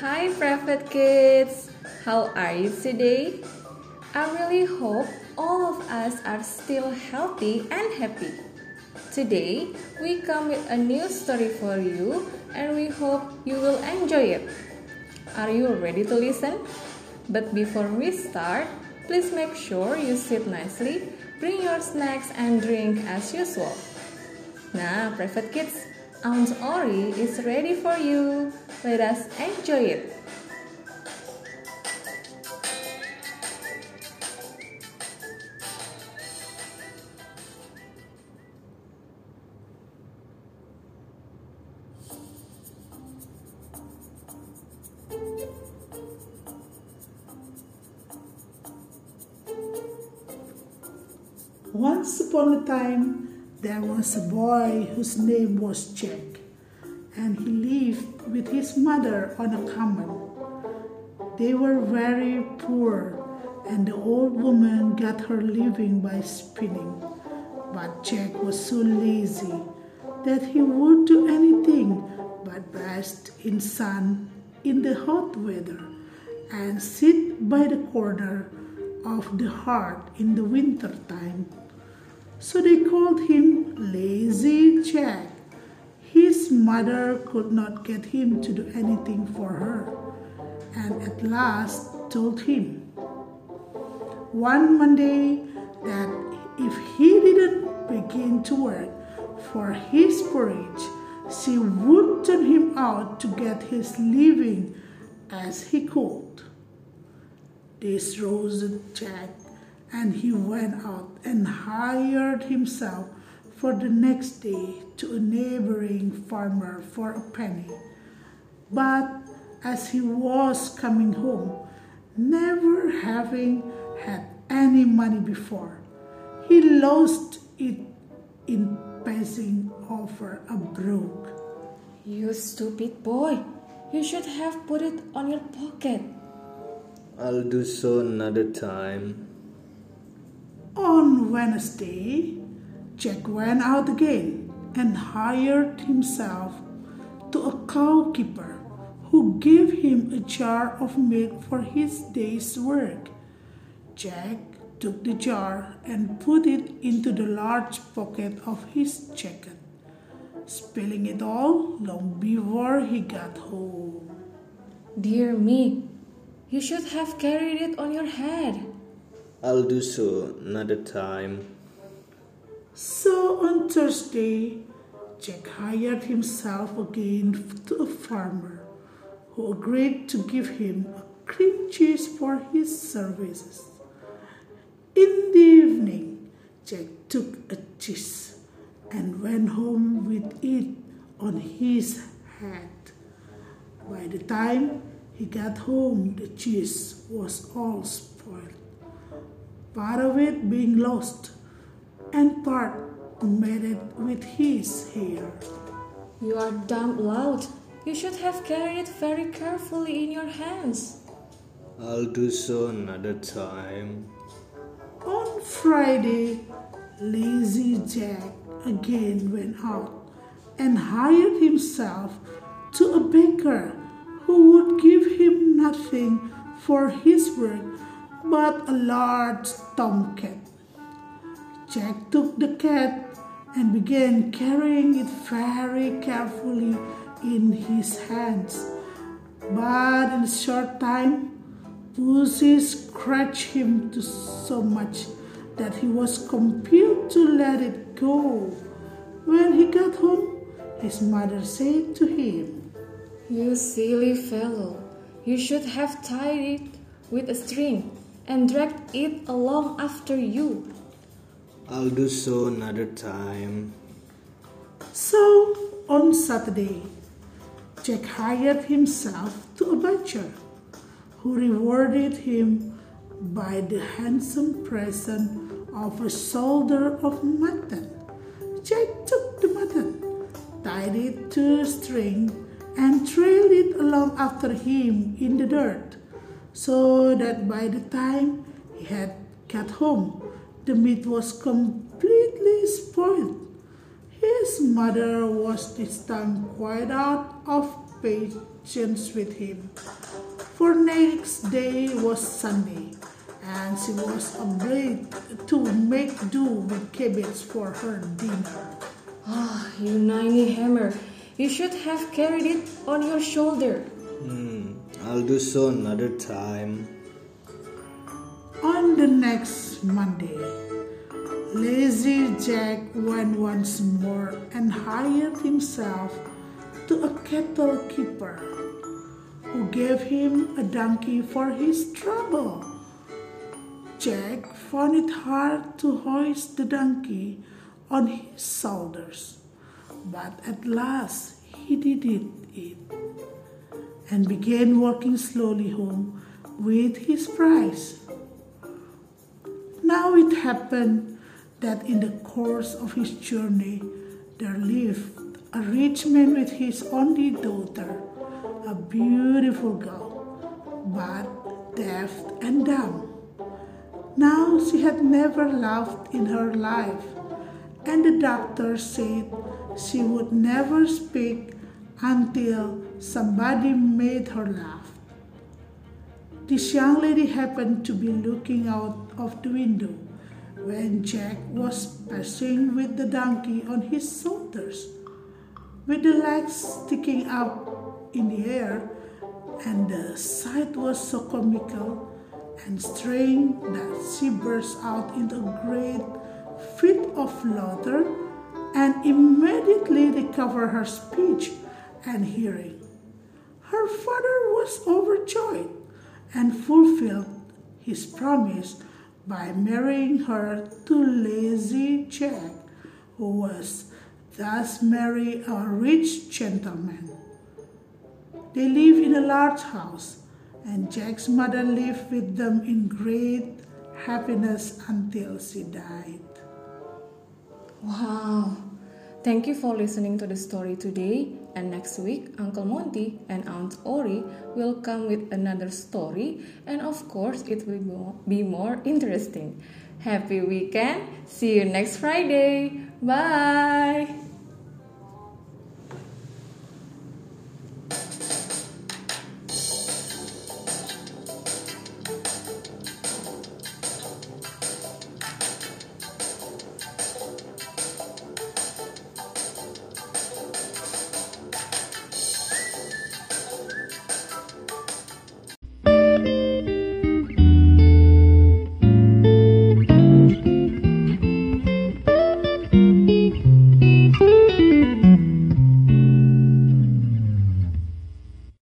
Hi, Private Kids! How are you today? I really hope all of us are still healthy and happy. Today, we come with a new story for you and we hope you will enjoy it. Are you ready to listen? But before we start, please make sure you sit nicely, bring your snacks and drink as usual. Nah, Private Kids, Aunt Ori is ready for you. Let us enjoy it. Once upon a time, there was a boy whose name was Jack, and he lived with his mother on a common. They were very poor, and the old woman got her living by spinning. But Jack was so lazy that he would do anything but bask in sun in the hot weather and sit by the corner of the hearth in the winter time. So they called him Lazy Jack. His mother could not get him to do anything for her, and at last told him one Monday that if he didn't begin to work for his porridge, she would turn him out to get his living as he could. This roused Jack and he went out and hired himself for the next day to a neighboring farmer for a penny. But as he was coming home, never having had any money before, he lost it in passing over a brook. You stupid boy! You should have put it on your pocket. I'll do so another time. On Wednesday, Jack went out again and hired himself to a cowkeeper who gave him a jar of milk for his day's work. Jack took the jar and put it into the large pocket of his jacket, spilling it all long before he got home. Dear me, you should have carried it on your head. I'll do so another time. So on Thursday, Jack hired himself again to a farmer who agreed to give him a cream cheese for his services. In the evening, Jack took a cheese and went home with it on his head. By the time he got home, the cheese was all spoiled, part of it being lost and part made with his hair. You are damn loud. You should have carried it very carefully in your hands. I'll do so another time. On Friday, Lazy Jack again went out and hired himself to a baker who would give him nothing for his work but a large tomcat. Jack took the cat and began carrying it very carefully in his hands. But in a short time, Pussy scratched him to so much that he was compelled to let it go. When he got home, his mother said to him, You silly fellow. You should have tied it with a string and dragged it along after you. I'll do so another time. So on Saturday, Jack hired himself to a butcher who rewarded him by the handsome present of a shoulder of mutton. Jack took the mutton, tied it to a string, and trailed it along after him in the dirt, so that by the time he had got home, the meat was completely spoiled. His mother was this time quite out of patience with him. For next day was Sunday, and she was obliged to make do with cabbage for her dinner. Ah, you ninny hammer. You should have carried it on your shoulder. Hmm, I'll do so another time. On the next Monday, Lazy Jack went once more and hired himself to a cattle keeper who gave him a donkey for his trouble. Jack found it hard to hoist the donkey on his shoulders, but at last he did it and began walking slowly home with his prize. Now it happened that in the course of his journey there lived a rich man with his only daughter, a beautiful girl, but deaf and dumb. Now she had never laughed in her life, and the doctor said she would never speak until somebody made her laugh. This young lady happened to be looking out of the window when Jack was passing with the donkey on his shoulders, with the legs sticking up in the air, and the sight was so comical and strange that she burst out into a great fit of laughter and immediately recovered her speech and hearing. Her father was overjoyed and fulfilled his promise by marrying her to lazy Jack, who was thus married a rich gentleman. They lived in a large house, and Jack's mother lived with them in great happiness until she died. Wow. Thank you for listening to the story today. And next week, Uncle Monty and Aunt Ori will come with another story, and of course, it will be more interesting. Happy weekend! See you next Friday! Bye!